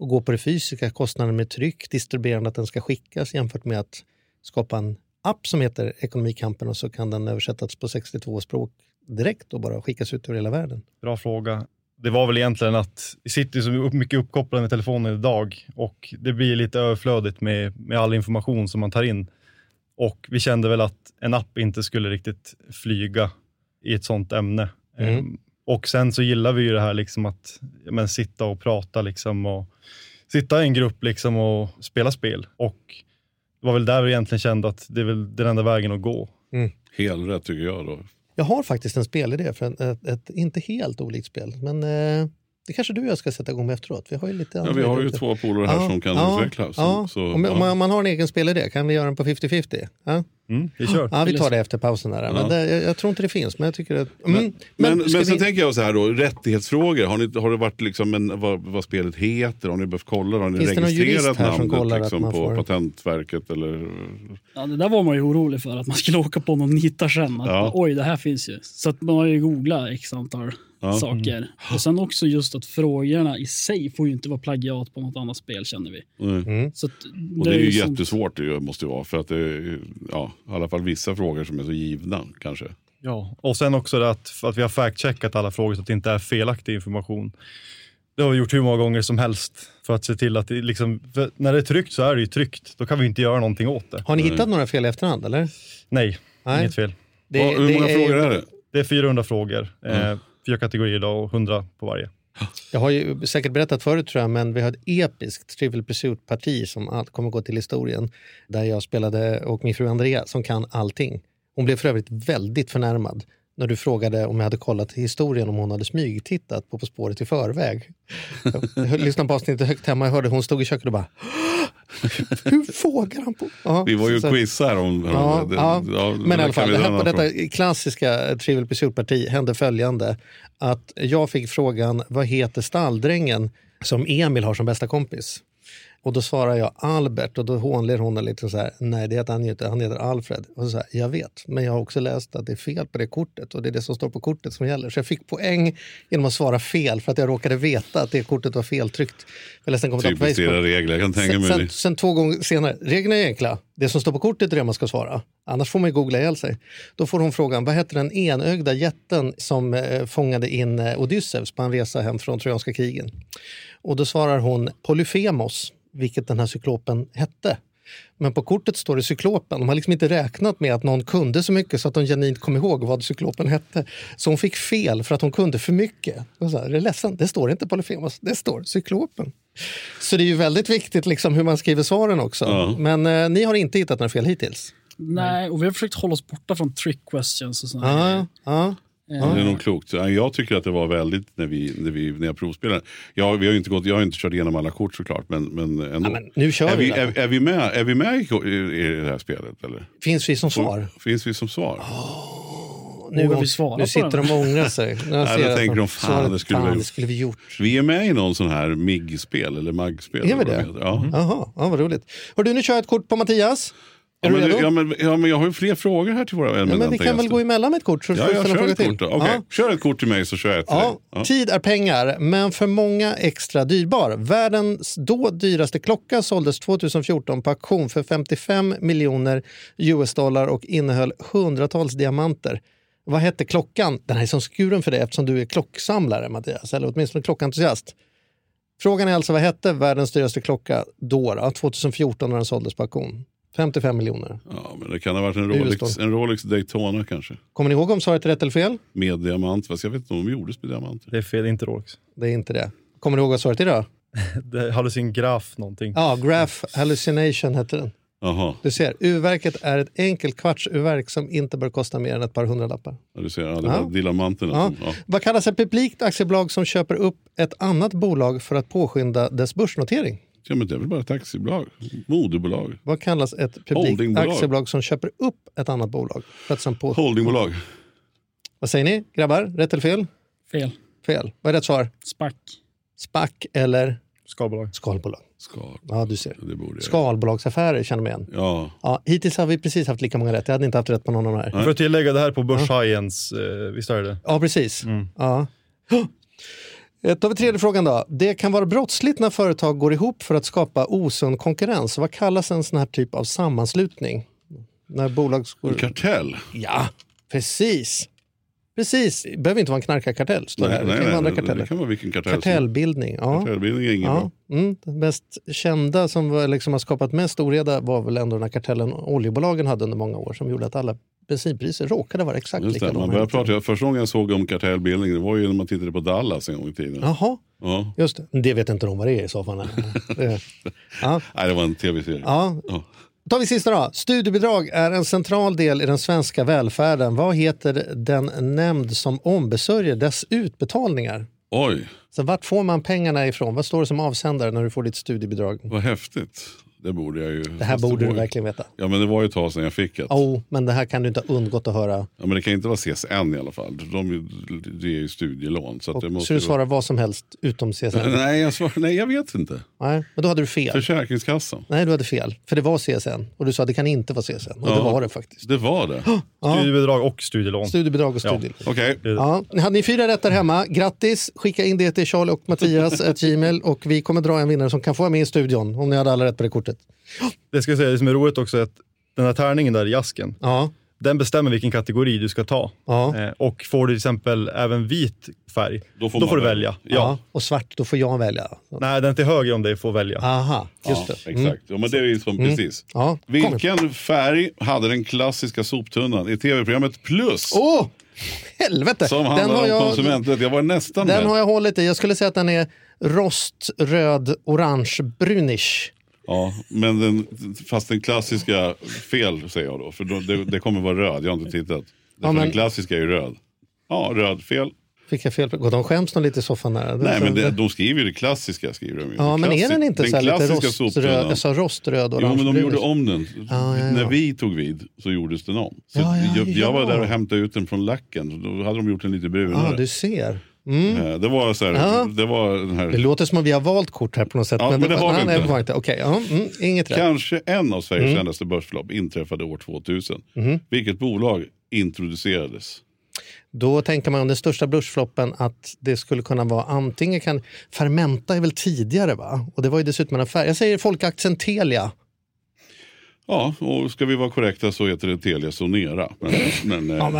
att gå på det fysiska, kostnaden med tryck, distribuerande att den ska skickas jämfört med att skapa en app som heter Ekonomikampen och så kan den översättas på 62 språk direkt och bara skickas ut över hela världen. Bra fråga. Det var väl egentligen att vi sitter så mycket uppkopplade med telefonen idag och det blir lite överflödigt med, med all information som man tar in. Och vi kände väl att en app inte skulle riktigt flyga i ett sånt ämne. Mm. Ehm, och sen så gillar vi ju det här liksom att men, sitta och prata liksom och sitta i en grupp liksom och spela spel. Och det var väl där vi egentligen kände att det är väl den enda vägen att gå. Helt rätt tycker jag då. Jag har faktiskt en spelidé för ett, ett, ett inte helt olikt spel, men eh, det kanske du och jag ska sätta igång med efteråt. Vi har ju lite Ja, vi har ju två polare här som kan ja, utveckla. Så, ja. så, om, om, ja. man, man har en egen spelidé, kan vi göra den på 50-50? Ja? Mm, vi kör. ja, vi tar det efter pausen. Där. Men Ja. det, jag, jag tror inte det finns, men jag tycker att... Mm, Men, men, men sen vi- tänker jag så här då, rättighetsfrågor. Har, ni, har det varit liksom en, vad, vad spelet heter? Har ni behövt kolla? Har ni Finns det registrerat namnet liksom, på får- Patentverket? Eller? Ja, det där var man ju orolig för, att man skulle åka på någon nita sen. Att, Ja. Oj, det här finns ju. Så att man har ju googlat x antal Ja. saker. Och sen också just att frågorna i sig får ju inte vara plagiat på något annat spel känner vi. Nej. Så att Och det är ju sånt- jättesvårt det måste det vara. För att det ja, i alla fall vissa frågor som är så givna kanske. Ja, och sen också det att, att vi har fact-checkat alla frågor så att det inte är felaktig information. Det har vi gjort hur många gånger som helst för att se till att det liksom, när det är tryckt så är det ju tryckt. Då kan vi inte göra någonting åt det. Har ni hittat några fel i efterhand? Eller? Nej, Nej. inget fel. Det, Vad- hur många frågor är det? Det är 400 frågor, eh, fyra kategorier idag och 100 på varje. Jag har ju säkert berättat förut tror jag, men vi har ett episkt Trivial Pursuit-parti som kommer gå till historien. Där jag spelade och min fru Andrea som kan allting. Hon blev för övrigt väldigt förnärmad när du frågade om jag hade kollat historien om hon hade smygtittat på På spåret i förväg. Jag lyssnade på avsnittet högt hemma, jag hörde hon stod i köket och bara Hur vågar han på? Ja, Vi var ju så- quiz här om... Ja, det- ja. ja, Men i alla fall, här, på detta klassiska Trivial Pursuit-parti hände följande. Att jag fick frågan, vad heter stalldrängen som Emil har som bästa kompis? Och då svarar jag Albert och då hånler hon lite så här, nej det heter han ju inte, han heter Alfred. Och så här, jag vet, men jag har också läst att det är fel på det kortet och det är det som står på kortet som gäller. Så jag fick poäng genom att svara fel för att jag råkade veta att det kortet var feltryckt. Jag läste en kommentar på Typiskt era Facebook. regler, jag kan tänka Sen, mig. sen, sen två gånger senare, reglerna är enkla. Det som står på kortet är det man ska svara. Annars får man ju googla ihjäl sig. Då får hon frågan, vad hette den enögda jätten som eh, fångade in eh, Odysseus på en resa hem från Trojanska krigen? Och då svarar hon Polyfemos, vilket den här cyklopen hette. Men på kortet står det cyklopen. De har liksom inte räknat med att någon kunde så mycket så att de genuint kom ihåg vad cyklopen hette. Så hon fick fel för att hon kunde för mycket. Och så här, är ledsen, det står inte Polyfemos, det står cyklopen. Så det är ju väldigt viktigt liksom hur man skriver svaren också. Ja. Men eh, ni har inte hittat några fel hittills? Nej, och vi har försökt hålla oss borta från trick questions och sådana Ja, grejer. ja. Det är nog klokt. Ja, Jag tycker att det var väldigt när, vi, när, vi, när jag provspelade. Jag, vi har inte gått, jag har inte kört igenom alla kort såklart. Men, men ändå. Ja, men nu kör är, vi vi, är, är vi med, är vi med i, i, i det här spelet? Eller? Finns vi som svar? Finns vi som svar? Nu, Vågar vi svara nu sitter den? de och ångrar sig. Nu Ja, ser då jag tänker de, fan, det skulle vi ha fan, det gjort." skulle vi gjort. Vi är med i någon sån här MIG-spel eller MAG-spel. Är vi det? Ja. Jaha, ja, vad roligt. Hör du, nu kör jag ett kort på Mattias. Är Ja, du redo? ja, men, ja, men jag har ju fler frågor här till våra Ja, men vi kan väl gå emellan med ett kort så Ja, jag kör ett kort då. Okej, Ja. Kör ett kort till mig så kör jag ett till Ja, dig. Tid är pengar, men för många extra dyrbar. Världens då dyraste klocka såldes 2014 på auktion för 55 miljoner US-dollar och innehöll hundratals diamanter. Vad hette klockan? Den här är som skuren för dig eftersom du är klocksamlare, Mattias, eller åtminstone klockentusiast. Frågan är alltså vad hette världens dyraste klocka då, då 2014 när den såldes på auktion? 55 miljoner. Ja, men det kan ha varit en Rolex, en Rolex Daytona kanske. Kommer ni ihåg om svaret är rätt eller fel? Med diamant. Fast jag vet inte om de gjordes med diamanter. Det är fel, inte Rolex. Det är inte det. Kommer ni ihåg vad svaret är då? Det hade sin graf någonting. Ja, Graph Hallucination hette den. Jaha, Du ser, urverket är ett enkelt kvartsurverk som inte bör kosta mer än ett par hundralappar. ja, du ser. Ja, det Ja. var diamanterna. Ja. som- Ja. Vad kallas ett publikt aktiebolag som köper upp ett annat bolag för att påskynda dess börsnotering? Ja, men det är väl bara ett aktiebolag. Moderbolag. Vad kallas ett publikt aktiebolag som köper upp ett annat bolag? För att sen på... Holdingbolag. Vad säger ni grabbar? Rätt eller fel? Fel. Fel. Vad är rätt svar? Spack. SPAC eller Skalbolag. skalbolag? Skal. Ja, du ser. Det borde jag. Skalbolagsaffärer känner man igen. Ja. Ja, hittills har vi precis haft lika många rätt. Jag hade inte haft rätt på någon av de här. För att tillägga det här på börshajen,s eh, visst är det Ja, precis. Ja. Eh, har vi tredje frågan då. Det kan vara brottsligt när företag går ihop för att skapa osund konkurrens. Vad kallas en sån här typ av sammanslutning? När bolag. En kartell. Ja, precis. Precis. Det behöver inte vara en knarkarkartell. Står det Nej, nej, det kan vara andra nej, karteller. det kan vara vilken kartell Kartellbildning. Ja. Kartellbildning är inget Ja, bra. mm, den mest kända som var, liksom har skapat mest oreda var väl ändå den här kartellen oljebolagen hade under många år som gjorde att alla bensinpriser råkade vara exakt Just likadana. man började prata, första gången jag såg om kartellbildning det var ju när man tittade på Dallas en gång i tiden. Jaha, Ja. just det. Det vet inte de vad det är i så fall. Det- ja. Nej, det var en tv-serie. Ja. Ja. Tar vi sista då. Studiebidrag är en central del i den svenska välfärden. Vad heter den nämnd som ombesörjer dess utbetalningar? Oj, Så vart får man pengarna ifrån? Vad står det som avsändare när du får ditt studiebidrag? vad häftigt. Det borde jag ju. Det här borde var du verkligen veta. Ja, men det var ju ett tag sedan jag fick det. Oh, men det här kan du inte ha undgått att höra. Ja, men det kan inte vara CSN i alla fall. De det är ju studielån. Så, det Och, måste så du svarar vad som helst utom CSN? vara... Nej jag, svar... Nej, jag vet inte. Nej, men då hade du fel. Försäkringskassan. Nej, du hade fel. För det var CSN. Och du sa att det kan inte vara CSN. Och det Ja. var det faktiskt. Det var det. Studiebidrag och studielån. Studiebidrag och studielån. Okej, Ja, hade ni fyra rätt där hemma, grattis! Skicka in det till Charlie och Mattias at Gmail och vi kommer dra en vinnare som kan få vara med i studion om ni hade alla rätt på det kortet. Det ska jag säga, det som är roligt också är att den här tärningen där i asken, Ja, den bestämmer vilken kategori du ska ta. ja, Eh, och får du till exempel även vit färg, Då då får får, man du välja. välja. ja. Ja. Och svart, då får jag välja. Nej, den till höger om dig får välja. Aha, just ja, det. Mm. exakt. Ja, men det är ju som precis. Ja, kom. Vilken färg hade den klassiska soptunnan i tv-programmet Plus? Åh, helvete! Som Den handlar har, om jag, konsumenträtt. Jag var nästan den med. har jag hållit i. Jag skulle säga att den är roströd, orange, brunish. Ja, men den, fast den klassiska, fel säger jag då. För då, det, det kommer vara röd, jag har inte tittat. Därför men- Den klassiska är ju röd. Ja, röd, fel. Fick jag fel? på- De skäms nog lite i soffan där. Nej, men det, de skriver ju det klassiska. Skriver de ju. Ja, Den men är den inte så här lite roströd? Jag sa roströd, orange, Jo, men de gjorde om den. Ja, ja, ja. När vi tog vid så gjordes den om. Så Ja, ja, jag, jag var ja. där och hämtade ut den från lacken. Då hade de gjort den lite Ja, brunare. du ser. Eh, Det var så här, Ja. det var den här, Det låter som att vi har valt kort här på något sätt. Ja, men det har vi nej, nej, inte. var inte. Okej, ja, mm, inget rätt. kanske en av Sveriges Mm. kändaste börsförlopp inträffade år 2000. Mhm. Vilket bolag introducerades? Då tänker man om den största börsfloppen att det skulle kunna vara antingen kan... Fermenta är väl tidigare va? Och det var ju dessutom en affär. Jag säger folkaktien Telia. Ja, och ska vi vara korrekta så heter det Telia Sonera. Men, men, eh, Ja,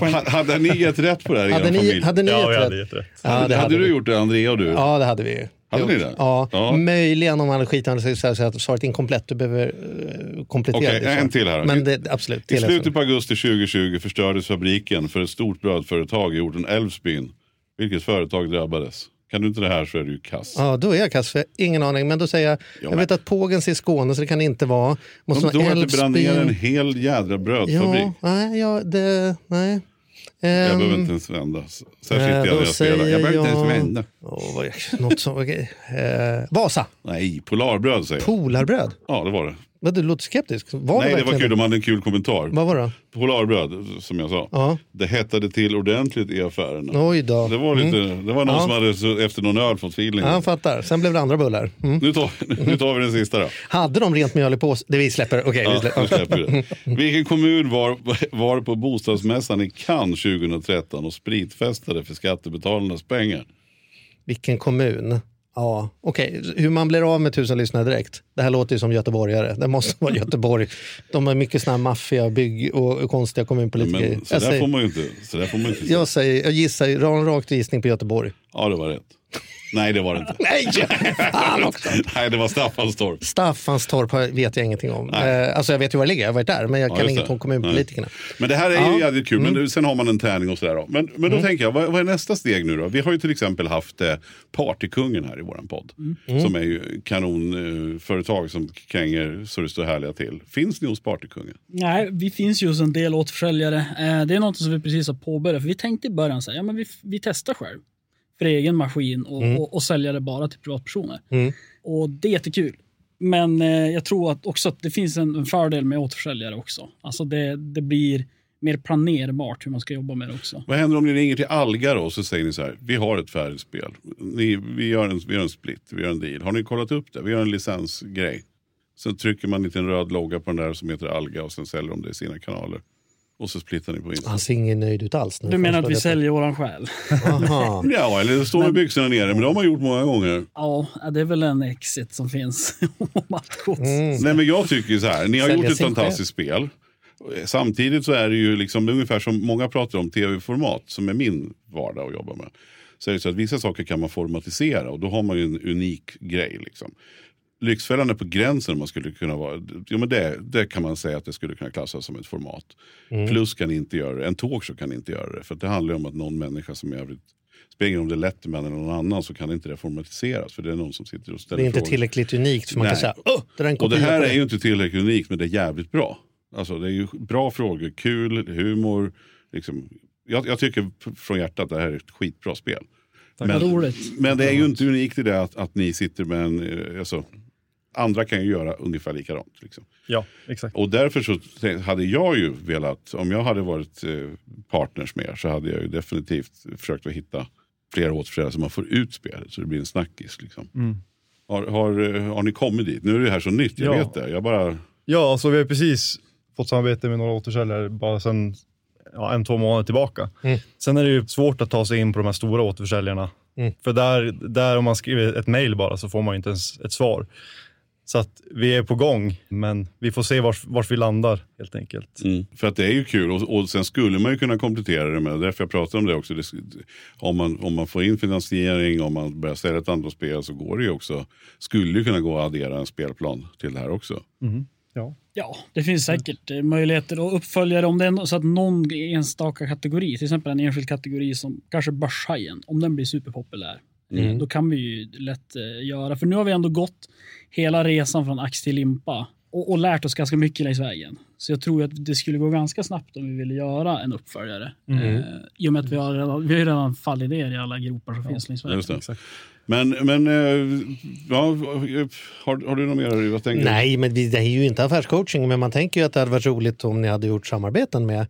men hade ni gett rätt på det här i Hade er ni, familj? hade ni Ja, ett jag hade rätt? gett rätt. Ja, hade, det hade du vi. gjort det, Andrea och du? Ja, det hade vi. Hade ni gjort. det? Ja. Ja. Möjligen om man hade skitit hade sagt så att svaret är inkomplett. Du behöver uh, komplettera Okej, ditt svar. en till här. Men det, absolut. I slutet på augusti 2020 förstördes fabriken för ett stort brödföretag i orten Älvsbyn. Vilket företag drabbades? Kan du inte det här så är du ju kass. Ja, då är jag kass. för Ingen aning. Men då säger jag, jag men- vet att Pågens är i Skåne så det kan inte vara. Måste vara tror att det brann ner en hel jädra brödfabrik. Ja, nej, ja, det, nej. Jag Ehm, behöver inte ens vända. Eh, sitter jag då när jag spelar. Jag behöver inte jag- ens vända. jag- något som, okej. Eh, Vasa, Nej, Polarbröd säger jag. Polarbröd. Ja, det var det. Vad, Du låter skeptisk. Var Nej, det var verkligen kul. De hade en kul kommentar. Vad var det? Polarbröd, som jag sa. Ja. Det hettade till ordentligt i affärerna. Oj då. Det var, lite, det var någon Ja. som hade efter någon öl fått feeling. Ja, jag fattar. Sen blev det andra bullar. Mm. Nu, tar, nu tar vi den sista då. Hade de rent mjöl i påsen? Det vi släpper. Okej, vi Ja, släpper. nu släpper vi det. Vilken kommun var, var på bostadsmässan i Cannes 2013 och spritfestade för skattebetalarnas pengar? Vilken kommun? Ja, okej. Hur man blir av med tusen lyssnare direkt. Det här låter ju som göteborgare. Det måste vara Göteborg. De har mycket såna här maffia, bygg och, konstiga kommunpolitiker. Men så där får säger, man ju inte. Så där får man inte säga. jag, säger, jag gissar, jag har en rakt gissning på Göteborg. Ja, det var rätt. Nej, det var det inte. Nej, fan också. Nej, det var Staffanstorp. Staffanstorp vet jag ingenting om. Nej. Eh, alltså jag vet ju var det ligger, jag har varit där, men jag Ja, kan inget om kommunpolitikerna. Men det här är ju Ja. Mm. jävligt kul. Men nu, sen har man en tärning och sådär. Då. Men, men då tänker jag, vad, vad är nästa steg nu då? Vi har ju till exempel haft eh, Partykungen här i våran podd. Mm. Som är ju kanonföretag eh, företag som kränger så det står härliga till. Finns ni hos Partykungen? Nej, vi finns ju hos en del återförsäljare. Eh, det är något som vi precis har påbörjat. För vi tänkte i början så här, ja, men vi, vi testar själv. För egen maskin och, och, och sälja det bara till privatpersoner. Mm. Och det är jättekul. Men eh, jag tror att också att det finns en, en fördel med återförsäljare också. Alltså det, det blir mer planerbart hur man ska jobba med det också. Vad händer om ni ringer till Alga då och så säger ni så här, vi har ett färdigt spel. Ni, vi, gör en, vi gör en split, vi gör en deal. Har ni kollat upp det? Vi gör en licensgrej. Sen trycker man en liten röd logga på den där som heter Alga och sen säljer de det i sina kanaler. Och så splittar ni på Insta. Han ser ingen nöjd ut alls. Du menar att vi detta. säljer våran själ? Ja, eller det står med byxorna nere, men det har man gjort många gånger. Ja, det är väl en exit som finns gods. Nej, men jag tycker så här, ni har Sälja gjort ett fantastiskt spel. Samtidigt så är det ju liksom ungefär som många pratar om tv-format, som är min vardag att jobba med. Så är det så att vissa saker kan man formatisera och då har man ju en unik grej. Liksom. Lyxfällan är på gränsen om man skulle kunna vara, ja, men det, det kan man säga att det skulle kunna klassas som ett format. Plus kan inte göra det, en talkshow kan inte göra det. För att det handlar om att någon människa som i övrigt, spelar om det är Letterman eller någon annan så kan inte det formatiseras. För det är någon som sitter och ställer Det är inte frågor. tillräckligt unikt för man kan Nej. säga Åh, det där är en Och det här är ju inte tillräckligt unikt men det är jävligt bra. Alltså det är ju bra frågor, kul, humor. Liksom. Jag, jag tycker från hjärtat att det här är ett skitbra spel. Men, roligt. men det är ju inte unikt i det att, att ni sitter med en... eh, Alltså, andra kan ju göra ungefär likadant. Liksom. Ja, exakt. Och därför så hade jag ju velat, om jag hade varit eh, partners med er så hade jag ju definitivt försökt att hitta fler återförsäljare så man får ut spelet så det blir en snackis. Liksom. Mm. Har, har, eh, har ni kommit dit? Nu är det här så nytt, jag Ja. vet det. Jag bara... Ja, alltså vi har precis fått samarbete med några återförsäljare bara sedan ja, en, två månader tillbaka. Mm. Sen är det ju svårt att ta sig in på de här stora återförsäljarna. Mm. För där, där om man skriver ett mail bara så får man ju inte ens ett svar. Så att vi är på gång, men vi får se vart, vart vi landar helt enkelt. För att det är ju kul och, och sen skulle man ju kunna komplettera det med, därför jag pratar om det också, det, om, man, om man får in finansiering, om man börjar sälja ett antal spel så går det ju också, skulle ju kunna gå att addera en spelplan till det här också. Ja. Ja, det finns säkert eh, möjligheter att uppfölja det om det är så att någon enstaka kategori, till exempel en enskild kategori som kanske Börshajen, om den blir superpopulär, eh, då kan vi ju lätt eh, göra. För nu har vi ändå gått hela resan från ax till limpa och, och lärt oss ganska mycket längs vägen. Så jag tror att det skulle gå ganska snabbt om vi ville göra en uppföljare. Eh, I och med att vi har redan, vi har redan fallidéer i alla gropar som finns längs vägen. Men, men eh, ja, har, har du något mer? Vad tänker du? Nej, men vi- det är ju inte affärscoaching, men man tänker ju att det hade varit roligt om ni hade gjort samarbeten med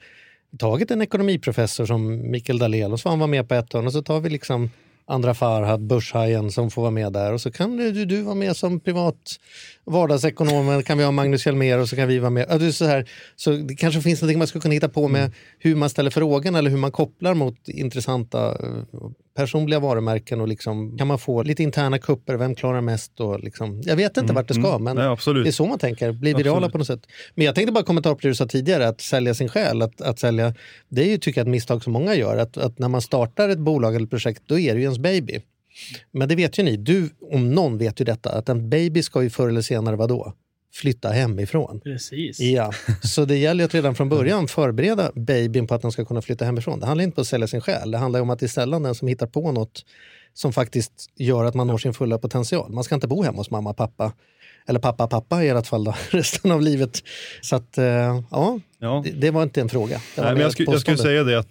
tagit en ekonomiprofessor som Mikael Dahlén och så han vara med på ett hörn och så tar vi liksom andra Farhad, börshajen som får vara med där och så kan du, du vara med som privat vardagsekonom, kan vi ha Magnus Hjelmér och så kan vi vara med. Ja, du, så, här, så det kanske finns något man skulle kunna hitta på med hur man ställer frågan eller hur man kopplar mot intressanta eh, personliga varumärken och liksom, kan man få lite interna kupper, vem klarar mest och liksom, jag vet inte vart det ska men Nej, det är så man tänker, bli virala Absolut. på något sätt. Men jag tänkte bara kommentera på det du sa tidigare, att sälja sin själ. Att, att sälja, det är ju tycker jag ett misstag som många gör. Att, att när man startar ett bolag eller projekt, då är det ju ens baby. Men det vet ju ni, du om någon vet ju detta, att en baby ska ju förr eller senare vadå? Flytta hemifrån. Precis. Ja, så det gäller att redan från början förbereda babyn på att den ska kunna flytta hemifrån. Det handlar inte om att sälja sin själ, det handlar om att det är sällan den som hittar på något som faktiskt gör att man når sin fulla potential. Man ska inte bo hemma hos mamma, pappa eller pappa, pappa i ert fall då, resten av livet. Så att, eh, ja, Ja. det, det var inte en fråga. Nej, men jag, skulle, jag skulle säga det att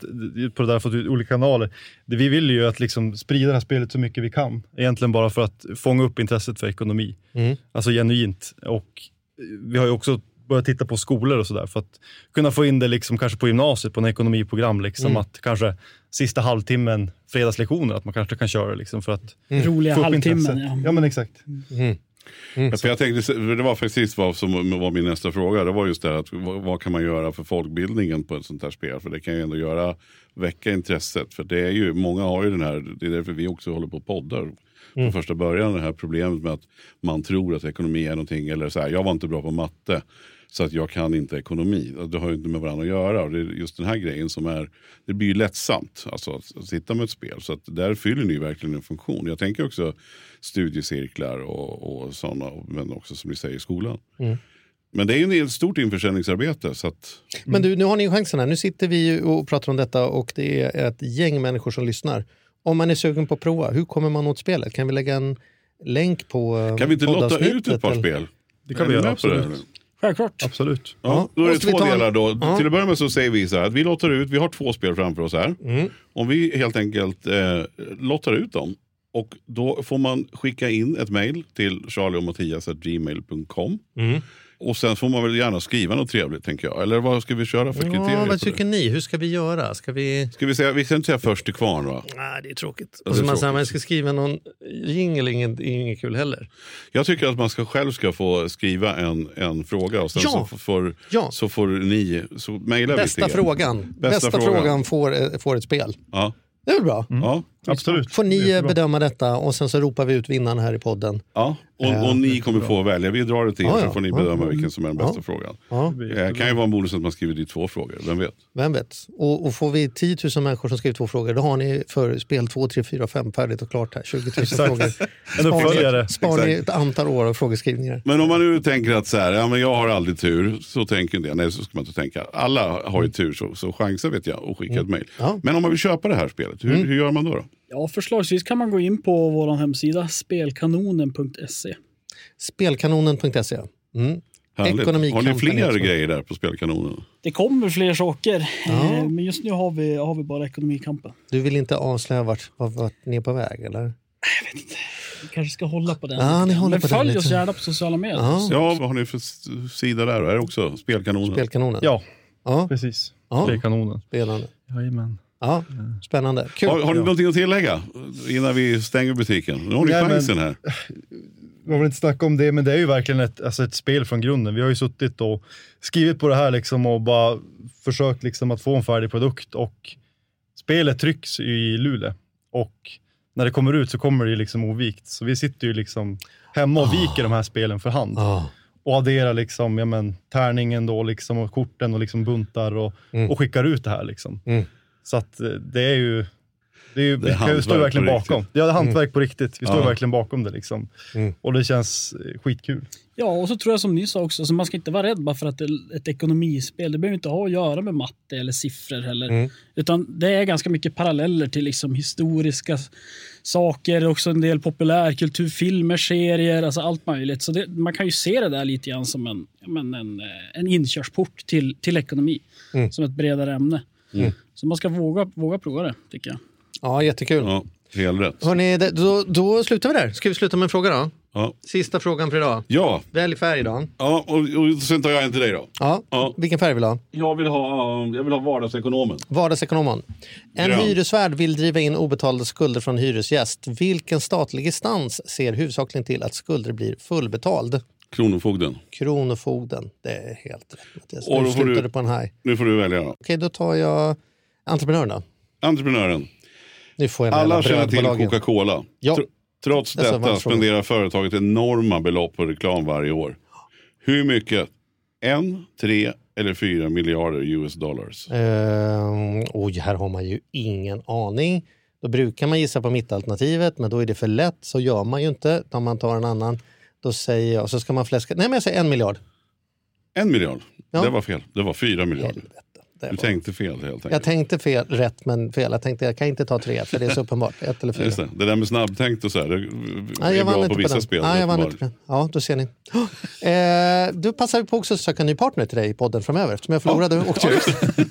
på det där fått ut olika kanaler. Det, vi vill ju att liksom sprida det här spelet så mycket vi kan. Egentligen bara för att fånga upp intresset för ekonomi. Mm. Alltså genuint. Och eh, vi har ju också börjat titta på skolor och sådär för att kunna få in det liksom kanske på gymnasiet på en ekonomiprogram. Liksom Mm. att kanske sista halvtimmen fredagslektioner, att man kanske kan köra liksom för att Roliga få upp halvtimmen. intresset. Ja. Ja men exakt. Ja, För jag tänkte, det var precis vad som var min nästa fråga. Det var just det här att vad, kan man göra för folkbildningen på ett sånt här spel? För det kan ju ändå göra, väcka intresset. För det är ju, många har ju den här, det är därför vi också håller på och poddar. Från första början det här problemet med att man tror att ekonomi är någonting, eller så här, jag var inte bra på matte. Så att jag kan inte ekonomi. Det har ju inte med varandra att göra. Och det är just den här grejen som är, det blir ju lättsamt alltså, att, sitta med ett spel. Så att där fyller ni verkligen en funktion. Jag tänker också studiecirklar och, och sådana, men också som ni säger i skolan. Men det är ju ett stort införsäljningsarbete. Så att, Men du, nu har ni chansen här. Nu sitter vi ju och pratar om detta och det är ett gäng människor som lyssnar. Om man är sugen på att prova, hur kommer man åt spelet? Kan vi lägga en länk på eh, kan vi inte lotta ut ett par eller? spel? Det kan vi göra, med på det, absolut. Självklart. Absolut. Ja, då är det två delar då. Ja. Till att börja med så säger vi så här att vi lottar ut, vi har två spel framför oss här. Mm. Om vi helt enkelt eh, lottar ut dem och då får man skicka in ett mejl till charlieochmattias.gmail.com. Mm. Och sen får man väl gärna skriva något trevligt tänker jag. Eller vad ska vi köra för kriterier? Ja, vad tycker ni? Hur ska vi göra? Ska vi... Ska vi, säga, vi ska inte säga först till kvarn va? Nej, det är tråkigt. det Och så man, säger, man ska skriva någon jingle, inget, inget kul heller. Jag tycker att man ska själv ska få skriva en, en fråga och sen Ja. så, får, Ja. så får ni så mejla vi Bästa till er. frågan, bästa, frågan. frågan, får, eh, får ett spel. Ja. Det är väl bra? Ja. Absolut. Får ni eh, bedöma detta och sen så ropar vi ut vinnaren här i podden. Ja, och, och ni kommer få välja. Vi drar det till er Ja, så får ni bedöma vilken som är den bästa frågan. Ja, Det kan ju vara en bonus att man skriver dit två frågor, vem vet? vem vet? Och, och får vi 10 000 människor som skriver två frågor, då har ni för spel 2, 3, 4, 5 färdigt och klart här. 20 000 frågor. En uppföljare. Spar ni ett antal år av frågeskrivningar. Men om man nu tänker att så här, ja, men jag har aldrig tur, så tänker det. Nej, så ska man inte tänka. Alla har ju tur, så, så chansa vet jag och skicka ett mejl. Ja. Men om man vill köpa det här spelet, hur, hur gör man då? då? Ja, förslagsvis kan man gå in på vår hemsida spelkanonen.se. Spelkanonen.se. Mm. Härligt. Har ni fler också. grejer där på Spelkanonen? Det kommer fler saker, Ja. eh, men just nu har vi, har vi bara Ekonomikampen. Du vill inte avslöja vart, vart, vart ni är på väg, eller? Vi kanske ska hålla på den. Ja, ni håller men på den följ lite. oss gärna på sociala medier. Ja. Ja, vad har ni för sida där? Är det också Spelkanonen? Spelkanonen? Ja, Ja, precis. Ja. Det är kanonen. spelande. Jajamän. Ja, spännande. Kul. Har, har ni någonting att tillägga innan vi stänger butiken? Nu har ni Nej, men- chansen här. Vi har väl inte snackat om det, men det är ju verkligen ett, alltså ett spel från grunden. Vi har ju suttit och skrivit på det här liksom och bara försökt liksom att få en färdig produkt. Och spelet trycks i Luleå. Och när det kommer ut så kommer det ju liksom ovikt. Så vi sitter ju liksom hemma och viker de här spelen för hand. Ja. Och adderar liksom, ja men, tärningen då liksom, och korten och liksom buntar och, Mm. och skickar ut det här. Liksom. Mm. Så att eh, det är ju... Det är ju, Det är vi kan ju stå hantverk verkligen bakom. riktigt. Ja, det är hantverk på riktigt. Vi står Ja. verkligen bakom det. Liksom. Mm. Och det känns eh, skitkul. Ja, och så tror jag som ni sa också, så man ska inte vara rädd bara för att det är ett ekonomispel. Det behöver inte ha att göra med matte eller siffror heller. Mm. Utan det är ganska mycket paralleller till liksom historiska saker, också en del populärkultur, filmer, serier, alltså allt möjligt. Så det, man kan ju se det där lite grann som en, men en, eh, en inkörsport till, till ekonomi. Mm. Som ett bredare ämne. Så man ska våga, våga prova det, tycker jag. ja, jättekul. Ja, helt rätt. Hörrni, då, då slutar vi där. Ska vi sluta med en fråga då? Ja, Sista frågan för idag. ja. Välj färg då. ja och, och sen tar jag en till dig då. Ja. Ja. Vilken färg vill du ha? Jag vill ha, jag vill ha vardagsekonomen. Vardagsekonomen. En Grön. hyresvärd vill driva in obetalda skulder från hyresgäst. Vilken statlig instans ser huvudsakligen till att skulder blir fullbetald? Kronofogden. Kronofogden. Det är helt rätt Mattias. Och du- du på en haj. Nu får du välja då. Okej, då tar jag entreprenören då. Entreprenören. Nu får jag Alla känner till. Coca-Cola. Ja. Tr- Trots detta spenderar företaget enorma belopp på reklam varje år. Hur mycket? En, tre eller fyra miljarder US dollars? Ehm, oj, här har man ju ingen aning. Då brukar man gissa på mittalternativet, men då är det för lätt. Så gör man ju inte. Om man tar en annan, då säger jag, så ska man fläska. Nej, men jag säger en miljard. En miljard. Ja. Det var fel. Det var fyra miljarder. Helvete. Det Du var- tänkte fel helt enkelt. Jag tänkte fel, rätt men fel. Jag tänkte jag kan inte ta tre, för det är så uppenbart. Ett eller fyra. Just det. det där med snabbtänkt och så här, det Nej, är bra inte på på vissa den. spel. Nej, jag vann inte på den. Ja, då ser ni. Eh, du passar på också att söka en ny partner till dig i podden framöver eftersom jag förlorade och åkte ut.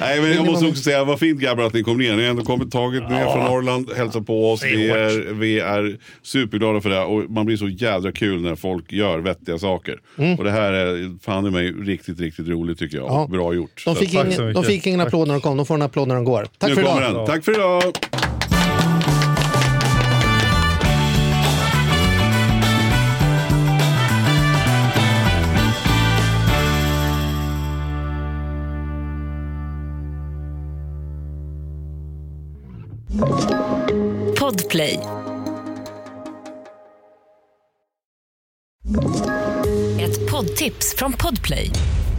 Nej, men jag måste också säga, vad fint grabbar att ni kom ner. Ni har ändå kommit, tagit ner från Norrland, hälsat på oss. Vi är, vi är superglada för det. Och man blir så jädra kul när folk gör vettiga saker. Och det här är fan i mig riktigt, riktigt roligt tycker jag. Mm. Ja. Bra gjort. De fick, ingen, de fick ingen applåd när de kom, de får en applåd när de går. Tack nu för idag. den. Tack för idag! Podplay. Ett poddtips från Podplay.